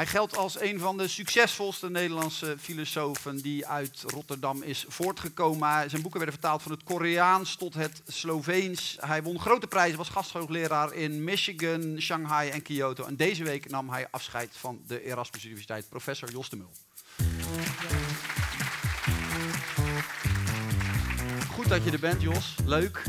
Hij geldt als een van de succesvolste Nederlandse filosofen die uit Rotterdam is voortgekomen. Zijn boeken werden vertaald van het Koreaans tot het Sloveens. Hij won grote prijzen, was gasthoogleraar in Michigan, Shanghai en Kyoto. En deze week nam hij afscheid van de Erasmus Universiteit, professor Jos de Mul. Goed dat je er bent, Jos. Leuk.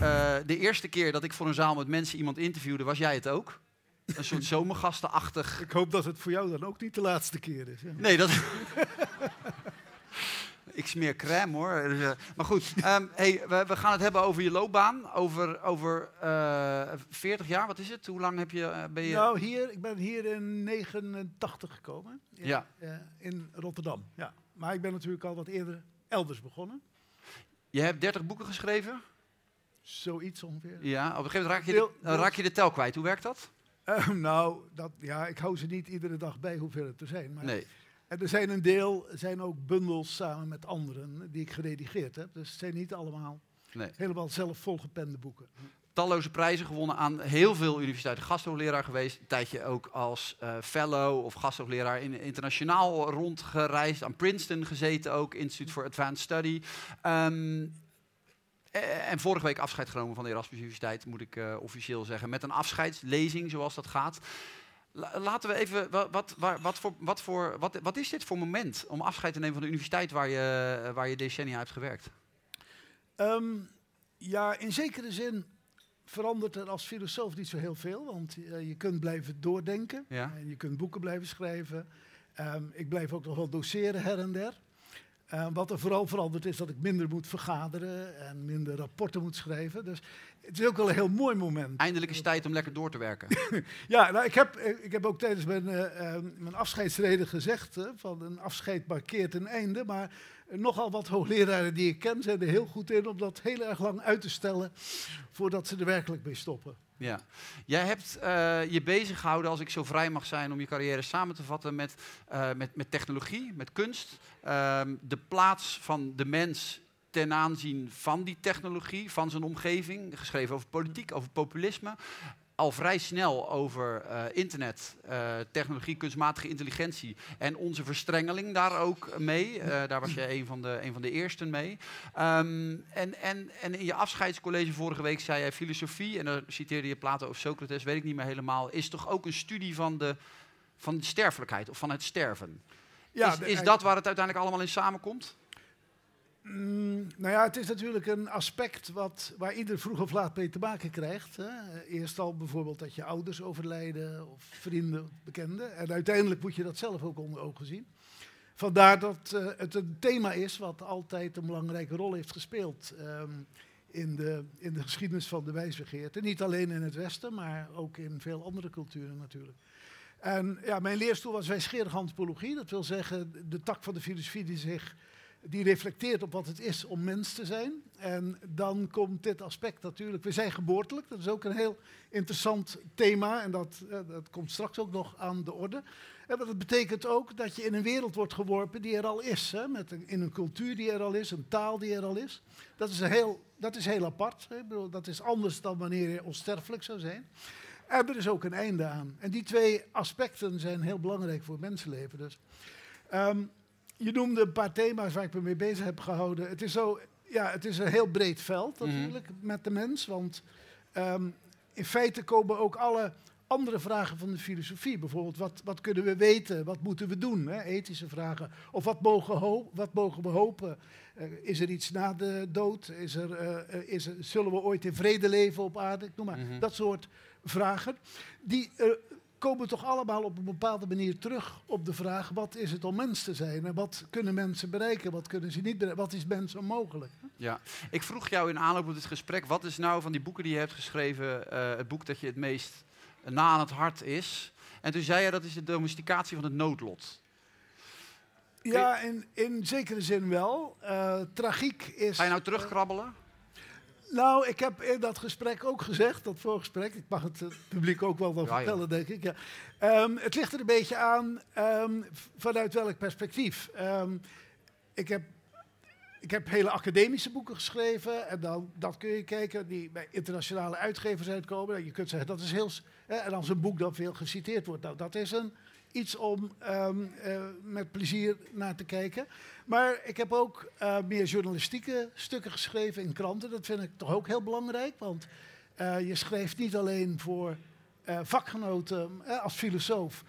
Uh, de eerste keer dat ik voor een zaal met mensen iemand interviewde, was jij het ook? Een soort zomergastenachtig. Ik hoop dat het voor jou dan ook niet de laatste keer is. Nee, dat. ik smeer crème hoor. Dus, uh, maar goed, um, hey, we, we, gaan het hebben over je loopbaan. Over, over uh, eh, 40 jaar, wat is het? Hoe lang heb je, uh, ben je... Nou, hier, ik ben hier in 89 gekomen. In, ja. in Rotterdam, ja. Maar ik ben natuurlijk al wat eerder elders begonnen. Je hebt 30 boeken geschreven? Zoiets ongeveer. Ja, op een gegeven moment raak je, de, raak je de tel kwijt. Hoe werkt dat? Uh, nou, dat, ja, ik hou ze niet iedere dag bij hoeveel het er zijn. Maar nee. En er zijn een deel, zijn ook bundels samen met anderen die ik geredigeerd heb. Dus het zijn niet allemaal nee. helemaal zelf volgepende boeken. Talloze prijzen gewonnen aan heel veel universiteiten. Gasthoogleraar geweest. Een tijdje ook als uh, fellow of gasthoogleraar in, internationaal rondgereisd. Aan Princeton gezeten ook, Institute for Advanced Study. Um, eh, en vorige week afscheid genomen van de Erasmus Universiteit, moet ik uh, officieel zeggen. Met een afscheidslezing, zoals dat gaat. laten we even, wat, wat, wat, voor, wat, voor, wat, wat is dit voor moment om afscheid te nemen van de universiteit waar je, waar je decennia hebt gewerkt? Um, ja, in zekere zin verandert er als filosoof niet zo heel veel. Want uh, je kunt blijven doordenken. Ja. En je kunt boeken blijven schrijven. Um, ik blijf ook nog wel doseren her en der. Uh, wat er vooral verandert is dat ik minder moet vergaderen en minder rapporten moet schrijven. Dus het is ook wel een heel mooi moment. Eindelijk is het tijd om lekker door te werken. ja, nou, ik, heb, ik heb ook tijdens mijn, uh, uh, mijn afscheidsreden gezegd, van een afscheid markeert een einde. Maar nogal wat hoogleraren die ik ken zijn er heel goed in om dat heel erg lang uit te stellen voordat ze er werkelijk mee stoppen. Ja. Jij hebt uh, je bezig gehouden, als ik zo vrij mag zijn om je carrière samen te vatten, met, uh, met, met technologie, met kunst. Uh, de plaats van de mens ten aanzien van die technologie, van zijn omgeving. Geschreven over politiek, over populisme al vrij snel over uh, internet, uh, technologie, kunstmatige intelligentie en onze verstrengeling daar ook mee. Uh, daar was je een van de, een van de eersten mee. Um, en, en, en in je afscheidscollege vorige week zei jij filosofie, en dan citeerde je Plato of Socrates, weet ik niet meer helemaal, is toch ook een studie van de, van de sterfelijkheid of van het sterven. Ja, is, is dat waar het uiteindelijk allemaal in samenkomt? Mm, nou ja, het is natuurlijk een aspect wat, waar ieder vroeg of laat mee te maken krijgt. Hè. Eerst al bijvoorbeeld dat je ouders overlijden of vrienden, bekenden. En uiteindelijk moet je dat zelf ook onder ogen zien. Vandaar dat uh, het een thema is wat altijd een belangrijke rol heeft gespeeld um, in, de, in de geschiedenis van de wijsbegeerte. Niet alleen in het Westen, maar ook in veel andere culturen natuurlijk. En ja, mijn leerstoel was wijsgerige antropologie. Dat wil zeggen de tak van de filosofie die zich die reflecteert op wat het is om mens te zijn. En dan komt dit aspect natuurlijk. We zijn geboortelijk, dat is ook een heel interessant thema en dat, uh, dat komt straks ook nog aan de orde. En dat betekent ook dat je in een wereld wordt geworpen die er al is. Hè, met een, in een cultuur die er al is, een taal die er al is. Dat is heel, dat is heel apart. Hè. Bedoel, dat is anders dan wanneer je onsterfelijk zou zijn. En er is ook een einde aan. En die twee aspecten zijn heel belangrijk voor mensenleven. Dus. Um, je noemde een paar thema's waar ik me mee bezig heb gehouden. Het is, zo, ja, het is een heel breed veld mhm. natuurlijk mm -hmm. met de mens. Want um, in feite komen ook alle andere vragen van de filosofie. Bijvoorbeeld, wat, wat kunnen we weten? Wat moeten we doen? Hè? Ethische vragen. Of wat mogen, wat mogen we hopen? Uh, is er iets na de dood? Is er, uh, is er, zullen we ooit in vrede leven op aarde? Noem maar. Mm -hmm. Dat soort vragen. Die uh, komen toch allemaal op een bepaalde manier terug op de vraag: wat is het om mens te zijn? En wat kunnen mensen bereiken? Wat kunnen ze niet bereiken? Wat is mensen mogelijk? Ja, ik vroeg jou in aanloop op dit gesprek: wat is nou van die boeken die je hebt geschreven, uh, het boek dat je het meest na aan het hart is? En toen zei je dat is de domesticatie van het noodlot. Ja, in, in zekere zin wel. Uh, tragiek is. Ga je nou terugkrabbelen? Nou, ik heb in dat gesprek ook gezegd, dat voorgesprek, ik mag het uh, publiek ook wel wel ja, vertellen, ja. denk ik. Ja. Um, het ligt er een beetje aan um, vanuit welk perspectief. Um, ik, heb, ik heb hele academische boeken geschreven en dan, dat kun je kijken, die bij internationale uitgevers uitkomen. Je kunt zeggen, dat is heel... En als een boek dan veel geciteerd wordt, nou, dat is een iets om ehm, eh, met plezier naar te kijken. Maar ik heb ook eh, meer journalistieke stukken geschreven in kranten. Dat vind ik toch ook heel belangrijk. Want eh, je schrijft niet alleen voor vakgenoten als filosoof.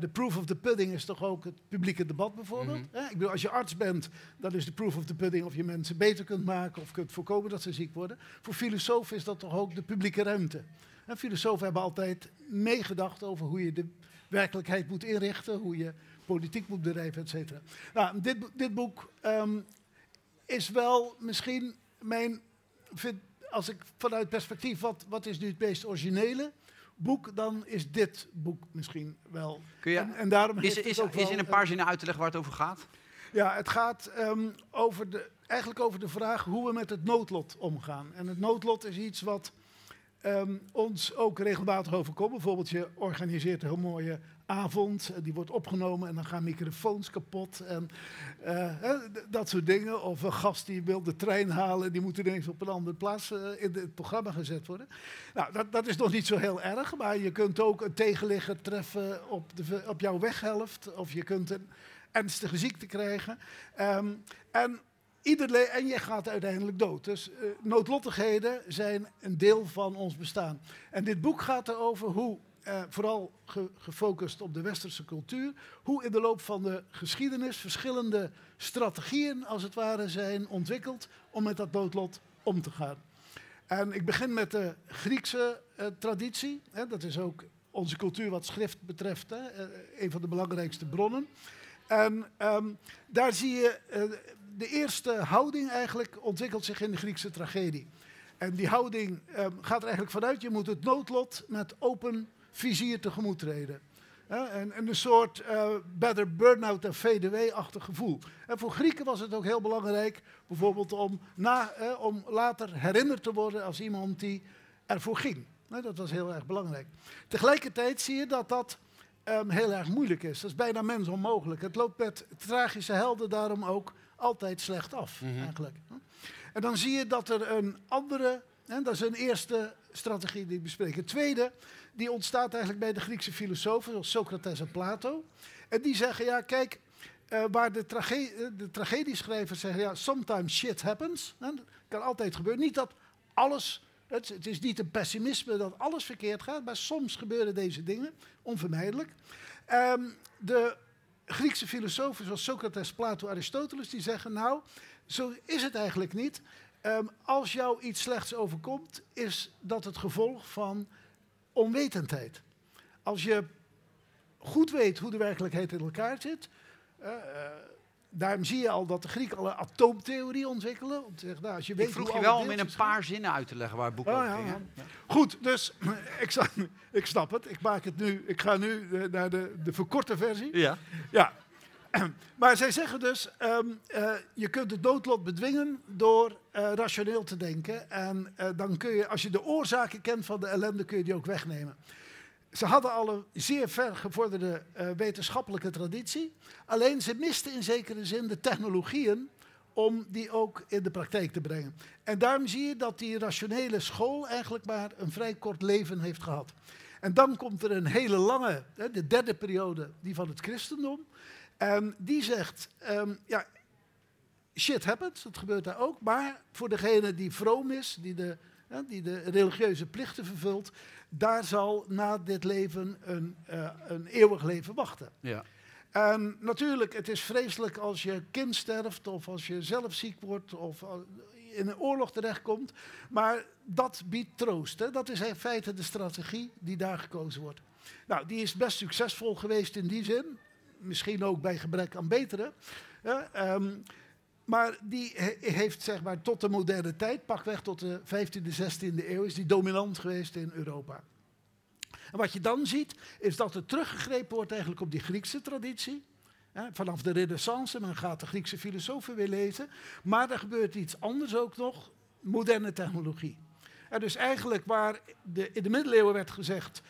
De proof of the pudding is toch ook het publieke debat bijvoorbeeld. Mhm. Ik bedoel, als je arts bent, dan is de proof of the pudding of je mensen beter kunt maken of kunt voorkomen dat ze ziek worden. Voor filosofen is dat toch ook de publieke ruimte. En filosofen hebben altijd meegedacht over hoe je de werkelijkheid moet inrichten, hoe je politiek moet bedrijven, et cetera. Nou, dit, dit boek ehm, is wel misschien mijn, vind, als ik vanuit perspectief, wat, wat is nu het meest originele boek, dan is dit boek misschien wel. Kun je, En, en daarom is, is, ook is wel in een een- paar zinnen uit te leggen waar het over gaat? ja, het gaat ehm, over de, eigenlijk over de vraag hoe we met het noodlot omgaan. En het noodlot is iets wat ehm, ons ook regelmatig overkomt. Bijvoorbeeld, je organiseert een heel mooie avond, eh, die wordt opgenomen en dan gaan microfoons kapot en eh, dat soort dingen. Of een gast die wil de trein halen, die moet ineens op een andere plaats eh, in het programma gezet worden. Nou, dat, dat is nog niet zo heel erg, maar je kunt ook een tegenligger treffen op, de, op jouw weghelft. Of je kunt een ernstige ziekte krijgen. Ehm, en, en je gaat uiteindelijk dood. Dus eh, noodlottigheden zijn een deel van ons bestaan. En dit boek gaat erover hoe, eh, vooral ge- gefocust op de westerse cultuur, hoe in de loop van de geschiedenis verschillende strategieën, als het ware, zijn ontwikkeld om met dat noodlot om te gaan. En ik begin met de Griekse eh, traditie. Hè, dat is ook onze cultuur wat schrift betreft, hè, een van de belangrijkste bronnen. En ehm, daar zie je de eerste houding eigenlijk ontwikkelt zich in de Griekse tragedie. En die houding ehm, gaat er eigenlijk vanuit, je moet het noodlot met open vizier tegemoet treden. En, en een soort eh, better burn-out and fade away-achtig gevoel. En voor Grieken was het ook heel belangrijk, bijvoorbeeld om, na, om later herinnerd te worden als iemand die ervoor ging. Dat was heel erg belangrijk. Tegelijkertijd zie je dat dat ehm, heel erg moeilijk is. Dat is bijna mens onmogelijk. Het loopt met tragische helden daarom ook altijd slecht af, Mhm. eigenlijk. En dan zie je dat er een andere, hè, dat is een eerste strategie die ik bespreek. Een tweede, die ontstaat eigenlijk bij de Griekse filosofen, zoals Socrates en Plato. En die zeggen, ja, kijk, eh, waar de, trage eh, de tragedieschrijvers zeggen, ja, sometimes shit happens. Hè, dat kan altijd gebeuren. Niet dat alles, het, het is niet een pessimisme dat alles verkeerd gaat, maar soms gebeuren deze dingen, onvermijdelijk. Ehm, de Griekse filosofen zoals Socrates, Plato, Aristoteles, die zeggen, nou, zo is het eigenlijk niet. Ehm, als jou iets slechts overkomt, is dat het gevolg van onwetendheid. Als je goed weet hoe de werkelijkheid in elkaar zit. eh, eh, daarom zie je al dat de Grieken al een atoomtheorie ontwikkelen. Om te zeggen, nou, als je weet Ik vroeg hoe je wel om in een paar zinnen uit te leggen waar het boek Oh, over ja, ging. Goed, dus ik, sta- ik snap het. Ik, maak het nu, ik ga nu eh, naar de, de verkorte versie. Ja. Ja. Maar zij zeggen dus, ehm, eh, je kunt het noodlot bedwingen door eh, rationeel te denken. En eh, dan kun je, als je de oorzaken kent van de ellende, kun je die ook wegnemen. Ze hadden al een zeer ver gevorderde eh, wetenschappelijke traditie. Alleen ze misten in zekere zin de technologieën om die ook in de praktijk te brengen. En daarom zie je dat die rationele school eigenlijk maar een vrij kort leven heeft gehad. En dan komt er een hele lange, de derde periode, die van het christendom. En die zegt, ehm, ja, shit happens, dat gebeurt daar ook. Maar voor degene die vroom is, die de, die de religieuze plichten vervult, daar zal na dit leven een, eh, een eeuwig leven wachten. Ja. En natuurlijk, het is vreselijk als je kind sterft of als je zelf ziek wordt of al- in een oorlog terechtkomt. Maar dat biedt troost. Hè? Dat is in feite de strategie die daar gekozen wordt. Nou, die is best succesvol geweest in die zin. Misschien ook bij gebrek aan betere. Ehm, maar die he- heeft zeg maar tot de moderne tijd, pakweg tot de 15e, 16e eeuw, is die dominant geweest in Europa. En wat je dan ziet, is dat er teruggegrepen wordt eigenlijk op die Griekse traditie. Vanaf de renaissance, men gaat de Griekse filosofen weer lezen. Maar er gebeurt iets anders ook nog, moderne technologie. Dus eigenlijk waar de, in de middeleeuwen werd gezegd,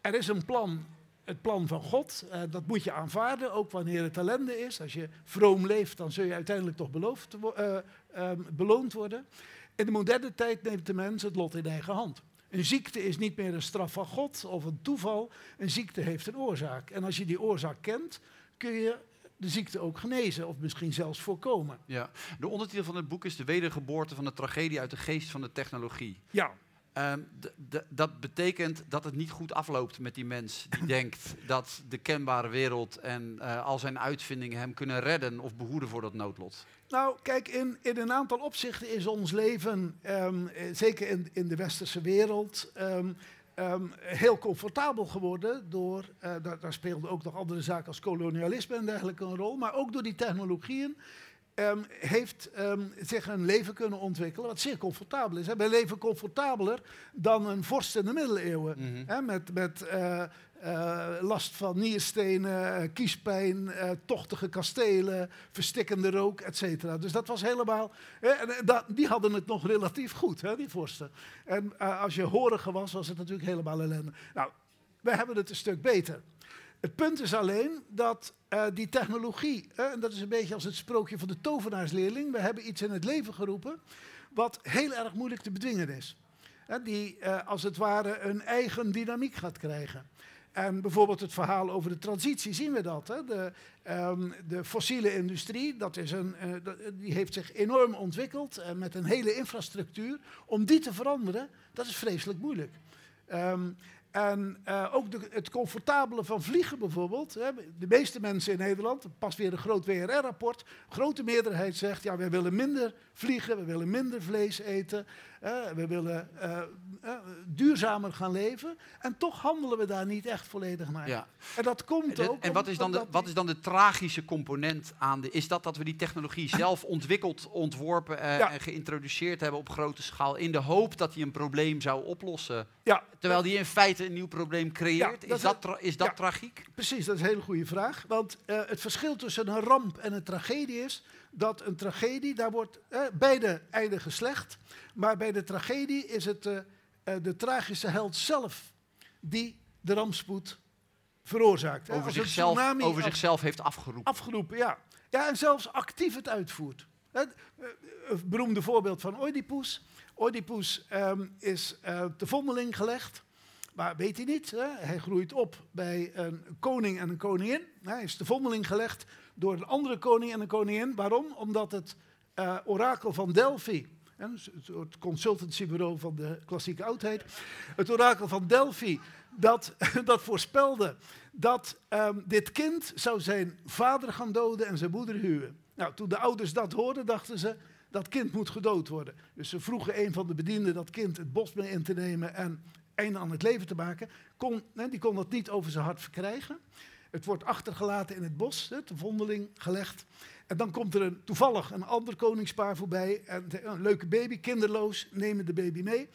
er is een plan, het plan van God. eh, dat moet je aanvaarden, ook wanneer het ellende is. Als je vroom leeft, dan zul je uiteindelijk toch beloofd, eh, ehm, beloond worden. In de moderne tijd neemt de mens het lot in eigen hand. Een ziekte is niet meer een straf van God of een toeval. Een ziekte heeft een oorzaak. En als je die oorzaak kent, kun je de ziekte ook genezen of misschien zelfs voorkomen. Ja. De ondertitel van het boek is De wedergeboorte van de tragedie uit de geest van de technologie. Ja, dat betekent dat het niet goed afloopt met die mens die denkt dat de kenbare wereld en eh, al zijn uitvindingen hem kunnen redden of behoeden voor dat noodlot. Nou, kijk, in, in een aantal opzichten is ons leven, ehm, eh, zeker in, in de westerse wereld, ehm, ehm, heel comfortabel geworden. Door, eh, daar, daar speelden ook nog andere zaken als kolonialisme en dergelijke een rol. Maar ook door die technologieën ehm, heeft ehm, zich een leven kunnen ontwikkelen wat zeer comfortabel is. Hè. Wij leven comfortabeler dan een vorst in de middeleeuwen. Mhm. Hè, met met eh, eh, last van nierstenen, eh, kiespijn, tochtige kastelen, verstikkende rook, et cetera. Dus dat was helemaal... en, eh, dat, die hadden het nog relatief goed, hè, die vorsten. En als je horige was, was het natuurlijk helemaal ellende. Nou, wij hebben het een stuk beter. Het punt is alleen dat eh, die technologie, en dat is een beetje als het sprookje van de tovenaarsleerling, we hebben iets in het leven geroepen wat heel erg moeilijk te bedwingen is. Die eh, als het ware een eigen dynamiek gaat krijgen. En bijvoorbeeld het verhaal over de transitie zien we dat. Hè? De, ehm, de fossiele industrie, dat is een, eh, die heeft zich enorm ontwikkeld met een hele infrastructuur. Om die te veranderen, dat is vreselijk moeilijk. Ehm, en eh, ook de, het comfortabele van vliegen bijvoorbeeld. Hè. De meeste mensen in Nederland, pas weer een groot WRR-rapport, grote meerderheid zegt, ja, wij willen minder vliegen, we willen minder vlees eten, we willen eh, eh, duurzamer gaan leven. En toch handelen we daar niet echt volledig naar. Ja. En dat komt ook... en wat, is dan de, wat is dan de tragische component aan de... Is dat dat we die technologie zelf ontwikkeld, ontworpen Ja. en geïntroduceerd hebben op grote schaal... in de hoop dat die een probleem zou oplossen... Ja, terwijl die in feite een nieuw probleem creëert? dat is dat, tra- is dat Ja. tragiek? Precies, dat is een hele goede vraag. Want eh, het verschil tussen een ramp en een tragedie is dat een tragedie, daar wordt eh, beide eindigen slecht. Maar bij de tragedie is het eh, de tragische held zelf die de rampspoed veroorzaakt. Over zichzelf, over zichzelf heeft afgeroepen. afgeroepen, ja. Ja, en zelfs actief het uitvoert. Een beroemde voorbeeld van Oedipus. Oedipus ehm, is eh, te vondeling gelegd. Maar weet hij niet, hè? hij groeit op bij een koning en een koningin. Hij is te vondeling gelegd door een andere koning en een koningin. Waarom? Omdat het eh, orakel van Delphi, hè, een soort consultancybureau van de klassieke oudheid, het orakel van Delphi, dat, dat voorspelde dat ehm, dit kind zou zijn vader gaan doden en zijn moeder huwen. Nou, toen de ouders dat hoorden, dachten ze, dat kind moet gedood worden. Dus ze vroegen een van de bedienden dat kind het bos mee in te nemen en einde aan het leven te maken. Kon, die kon dat niet over zijn hart verkrijgen. Het wordt achtergelaten in het bos, te vondeling gelegd. En dan komt er een, toevallig een ander koningspaar voorbij. En de- een leuke baby, kinderloos, nemen de baby mee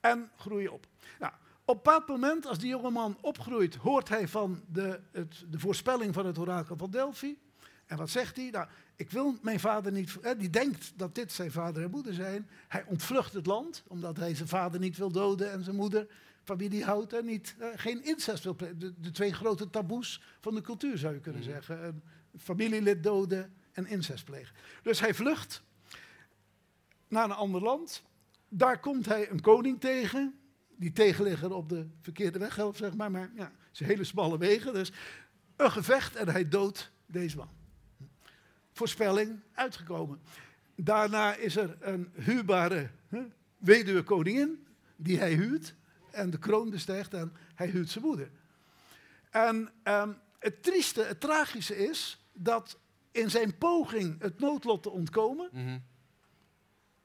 en groeien op. Nou, op een bepaald moment, als die jongeman opgroeit, hoort hij van de, het, de voorspelling van het orakel van Delphi. En wat zegt hij? Nou, ik wil mijn vader niet. Hè, die denkt dat dit zijn vader en moeder zijn. Hij ontvlucht het land, omdat hij zijn vader niet wil doden en zijn moeder, hij houdt, en niet, eh, geen incest wil plegen. De, de twee grote taboes van de cultuur zou je kunnen Mhm. zeggen: een familielid doden en incest plegen. Dus hij vlucht naar een ander land. Daar komt hij een koning tegen, die tegenligger op de verkeerde weg helpt, zeg maar. Maar ja, het zijn hele smalle wegen. Dus een gevecht en hij doodt deze man. Voorspelling uitgekomen. Daarna is er een huurbare hè, weduwe koningin die hij huurt en de kroon bestijgt en hij huurt zijn moeder. En ehm, het trieste, het tragische is dat in zijn poging het noodlot te ontkomen, Mhm.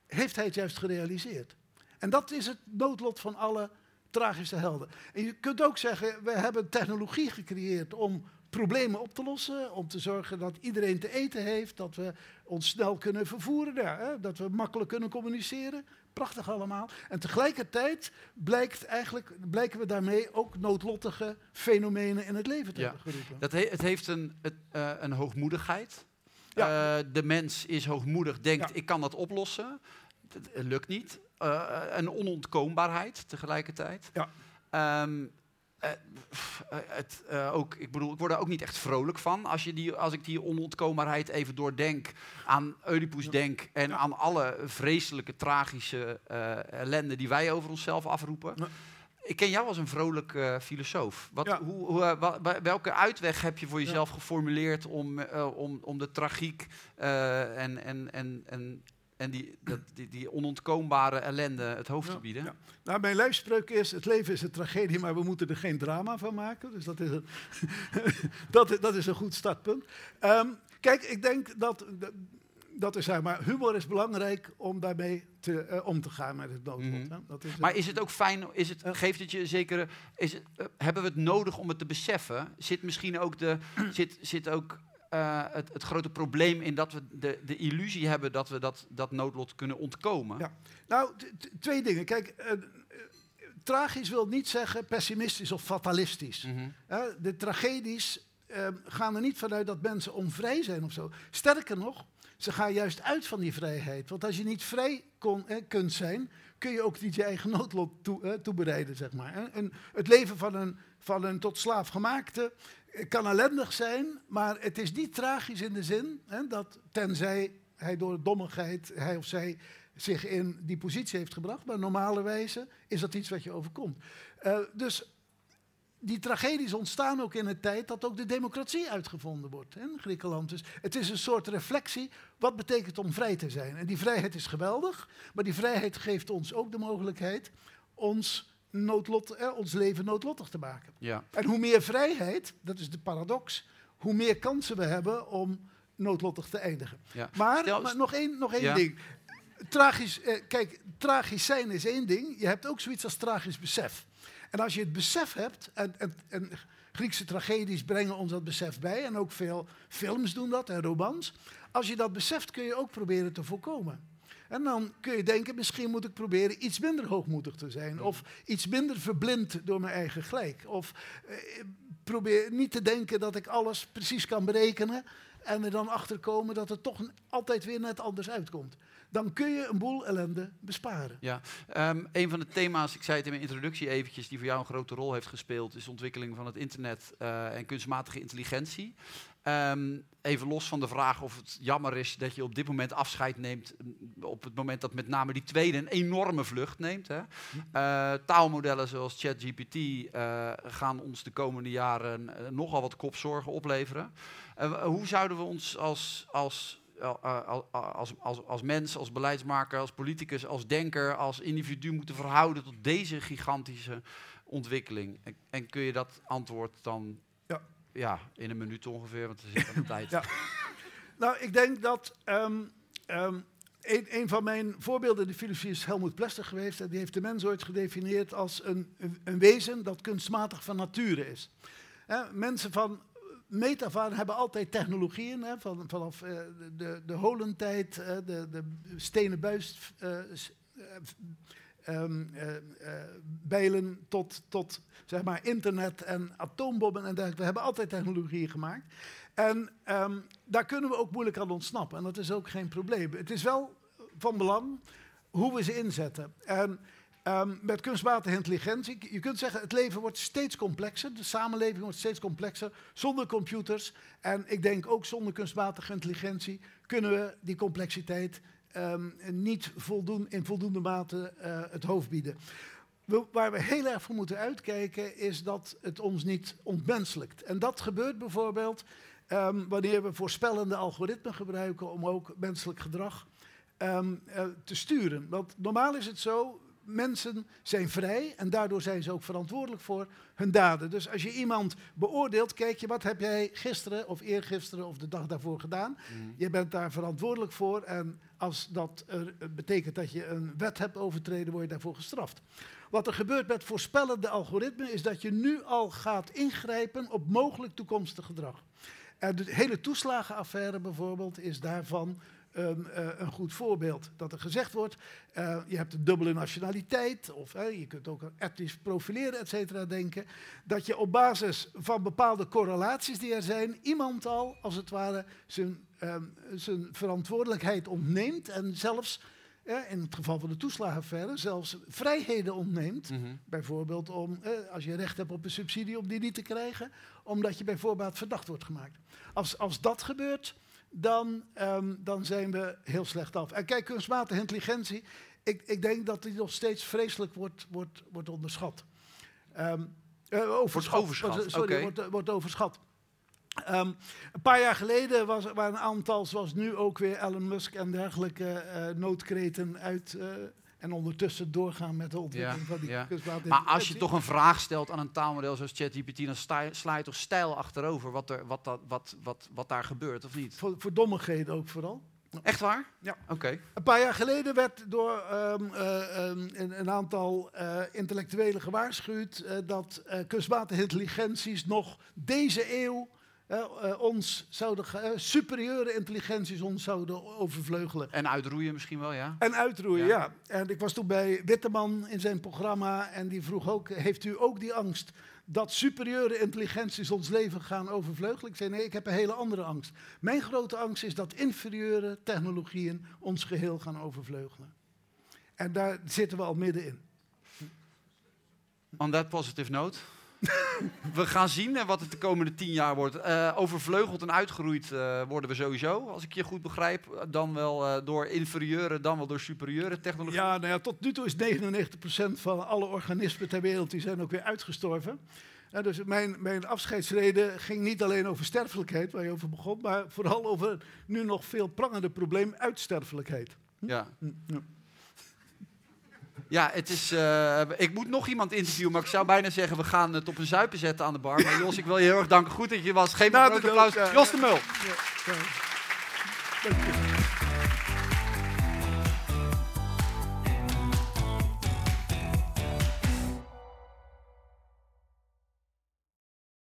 heeft hij het juist gerealiseerd. En dat is het noodlot van alle tragische helden. En je kunt ook zeggen, we hebben technologie gecreëerd om problemen op te lossen, om te zorgen dat iedereen te eten heeft, dat we ons snel kunnen vervoeren, ja, hè, dat we makkelijk kunnen communiceren. Prachtig allemaal. En tegelijkertijd blijkt eigenlijk, blijken we daarmee ook noodlottige fenomenen in het leven te Ja. hebben geroepen. Dat he- het heeft een, het, eh, een hoogmoedigheid. Ja. Eh, de mens is hoogmoedig, denkt ik kan dat oplossen. Het lukt niet. Eh, een onontkoombaarheid tegelijkertijd. Ja. Ehm, eh, eh, het, eh, ook, ik bedoel, ik word er ook niet echt vrolijk van. Als, je die, als ik die onontkoombaarheid even doordenk, aan Oedipus denk en aan alle vreselijke, tragische ellende die wij over onszelf afroepen. Ja. Ik ken jou als een vrolijk filosoof. Wat, Ja. hoe, hoe, welke uitweg heb je voor jezelf geformuleerd om, om, om de tragiek en, en, en, en, en die, dat, die, die onontkoombare ellende het hoofd Ja, te bieden? ja. Nou, mijn lijfspreuk is: het leven is een tragedie, maar we moeten er geen drama van maken. Dus dat is een, dat, is- dat is een goed startpunt. Ehm, kijk, ik denk dat, dat, is zeg maar, humor is belangrijk om daarmee te, eh, om te gaan met het noodlot. Mhm. hè. Dat is, Maar is het ook fijn, is het, geeft het je zekere, is het, eh, hebben we het nodig om het te beseffen? Zit misschien ook, de, zit, zit ook eh, het, het grote probleem in dat we de, de illusie hebben dat we dat, dat noodlot kunnen ontkomen? Ja. Nou, twee dingen. Kijk, eh, tragisch wil niet zeggen pessimistisch of fatalistisch. Mhm. De tragedies ehm, gaan er niet vanuit dat mensen onvrij zijn of zo. Sterker nog, ze gaan juist uit van die vrijheid. Want als je niet vrij kon, eh, kunt zijn, kun je ook niet je eigen noodlot toe, toebereiden, zeg maar. En het leven van een, van een tot slaaf gemaakte eh, kan ellendig zijn, maar het is niet tragisch in de zin hè, dat tenzij hij door dommigheid, hij of zij zich in die positie heeft gebracht, maar normale wijze is dat iets wat je overkomt. Eh, dus die tragedies ontstaan ook in een tijd dat ook de democratie uitgevonden wordt in Griekenland. Dus het is een soort reflectie. Wat betekent het om vrij te zijn? En die vrijheid is geweldig, maar die vrijheid geeft ons ook de mogelijkheid ons, noodlot, eh, ons leven noodlottig te maken. Ja. En hoe meer vrijheid, dat is de paradox, hoe meer kansen we hebben om noodlottig te eindigen. Ja. Maar, Stel- maar nog één, nog één Ja. ding. Tragisch, eh, kijk, tragisch zijn is één ding. Je hebt ook zoiets als tragisch besef. En als je het besef hebt, en, en, en Griekse tragedies brengen ons dat besef bij, en ook veel films doen dat en romans. Als je dat beseft, kun je ook proberen te voorkomen. En dan kun je denken, misschien moet ik proberen iets minder hoogmoedig te zijn. Of iets minder verblind door mijn eigen gelijk. Of eh, probeer niet te denken dat ik alles precies kan berekenen. En er dan achter komen dat het toch altijd weer net anders uitkomt. Dan kun je een boel ellende besparen. Ja, Ehm, een van de thema's, ik zei het in mijn introductie eventjes, die voor jou een grote rol heeft gespeeld, is de ontwikkeling van het internet eh, en kunstmatige intelligentie. Ehm, even los van de vraag of het jammer is dat je op dit moment afscheid neemt, op het moment dat met name die tweede een enorme vlucht neemt. Hè. Eh, taalmodellen zoals ChatGPT eh, gaan ons de komende jaren eh, nogal wat kopzorgen opleveren. Hoe zouden we ons als, als, als, als, als mens, als beleidsmaker, als politicus, als denker, als individu moeten verhouden tot deze gigantische ontwikkeling? En, en kun je dat antwoord dan Ja. in een minuut ongeveer, want er zit aan de tijd. Ja. Nou, ik denk dat ehm, ehm, een, een van mijn voorbeelden in de filosofie is Helmoet Plester geweest. En die heeft de mens ooit gedefinieerd als een, een, wezen dat kunstmatig van nature is. Hè, mensen van meet af aan hebben altijd technologieën. Hè, van, vanaf eh, de, de holentijd, eh, de, de stenen buis, eh, bijlen tot, tot zeg maar internet en atoombommen en dergelijke. We hebben altijd technologieën gemaakt. En ehm, daar kunnen we ook moeilijk aan ontsnappen. En dat is ook geen probleem. Het is wel van belang hoe we ze inzetten. En ehm, met kunstmatige intelligentie, je kunt zeggen, het leven wordt steeds complexer. De samenleving wordt steeds complexer. Zonder computers en ik denk ook zonder kunstmatige intelligentie kunnen we die complexiteit ehm, niet voldoen, in voldoende mate eh, het hoofd bieden. Waar we heel erg voor moeten uitkijken is dat het ons niet ontmenselijkt. En dat gebeurt bijvoorbeeld ehm, wanneer we voorspellende algoritmen gebruiken om ook menselijk gedrag ehm, eh, te sturen. Want normaal is het zo, mensen zijn vrij en daardoor zijn ze ook verantwoordelijk voor hun daden. Dus als je iemand beoordeelt, kijk je wat heb jij gisteren of eergisteren of de dag daarvoor gedaan. Mhm. Je bent daar verantwoordelijk voor en als dat er, eh, betekent dat je een wet hebt overtreden, word je daarvoor gestraft. Wat er gebeurt met voorspellende algoritmen is dat je nu al gaat ingrijpen op mogelijk toekomstig gedrag. En de hele toeslagenaffaire bijvoorbeeld is daarvan een, eh, een goed voorbeeld. Dat er gezegd wordt, eh, je hebt een dubbele nationaliteit, of je kunt ook aan etnisch profileren, et cetera, denken. Dat je op basis van bepaalde correlaties die er zijn, iemand al, als het ware, zijn, ehm, zijn verantwoordelijkheid ontneemt en zelfs in het geval van de toeslagenaffaire, zelfs vrijheden ontneemt. Mhm. Bijvoorbeeld om, eh, als je recht hebt op een subsidie, om die niet te krijgen, omdat je bijvoorbeeld verdacht wordt gemaakt. Als, als dat gebeurt, dan, ehm, dan zijn we heel slecht af. En kijk, kunstmatige intelligentie, ik, ik denk dat die nog steeds vreselijk wordt, wordt, wordt onderschat. Ehm, eh, overschat. overschat, Wordt- Sorry, oké. wordt, wordt overschat. Ehm, een paar jaar geleden was, waren een aantal, zoals nu ook weer Elon Musk en dergelijke eh noodkreten uit. eh, en ondertussen doorgaan met de ontwikkeling Ja, van die ja. Maar als je toch een vraag stelt aan een taalmodel zoals ChatGPT, dan sta sla je toch stijl achterover wat, er, wat, dat, wat, wat, wat daar gebeurt, of niet? Voor, voor dommigheden ook vooral. Echt waar? Ja. Oké. Een paar jaar geleden werd door ehm, eh, ehm, een, een aantal eh, intellectuelen gewaarschuwd eh, dat kunstmatige intelligenties nog deze eeuw ons zouden, eh, superieure intelligenties ons zouden overvleugelen. En uitroeien misschien wel, ja? En uitroeien, Ja. ja. En ik was toen bij Witteman in zijn programma en die vroeg ook, heeft u ook die angst dat superieure intelligenties ons leven gaan overvleugelen? Ik zei, nee, ik heb een hele andere angst. Mijn grote angst is dat inferieure technologieën ons geheel gaan overvleugelen. En daar zitten we al middenin. On that positive note. we gaan zien wat het de komende tien jaar wordt. Eh, overvleugeld en uitgeroeid eh, worden we sowieso, als ik je goed begrijp. Eh, Dan wel door inferieure, dan wel door superieure technologie. Ja, nou ja, tot nu toe is 99% van alle organismen ter wereld die zijn ook weer uitgestorven. En dus mijn, mijn afscheidsreden ging niet alleen over sterfelijkheid, waar je over begon, maar vooral over nu nog veel prangende probleem, uitsterfelijkheid. Ja. Hm, ja. Ja, het is, eh, ik moet nog iemand interviewen, maar ik zou bijna zeggen, we gaan het op een zuipen zetten aan de bar. Maar Jos, ik wil je heel erg danken. Goed dat je was. Geef me Na een groot applaus. Jos de Mul. Ja.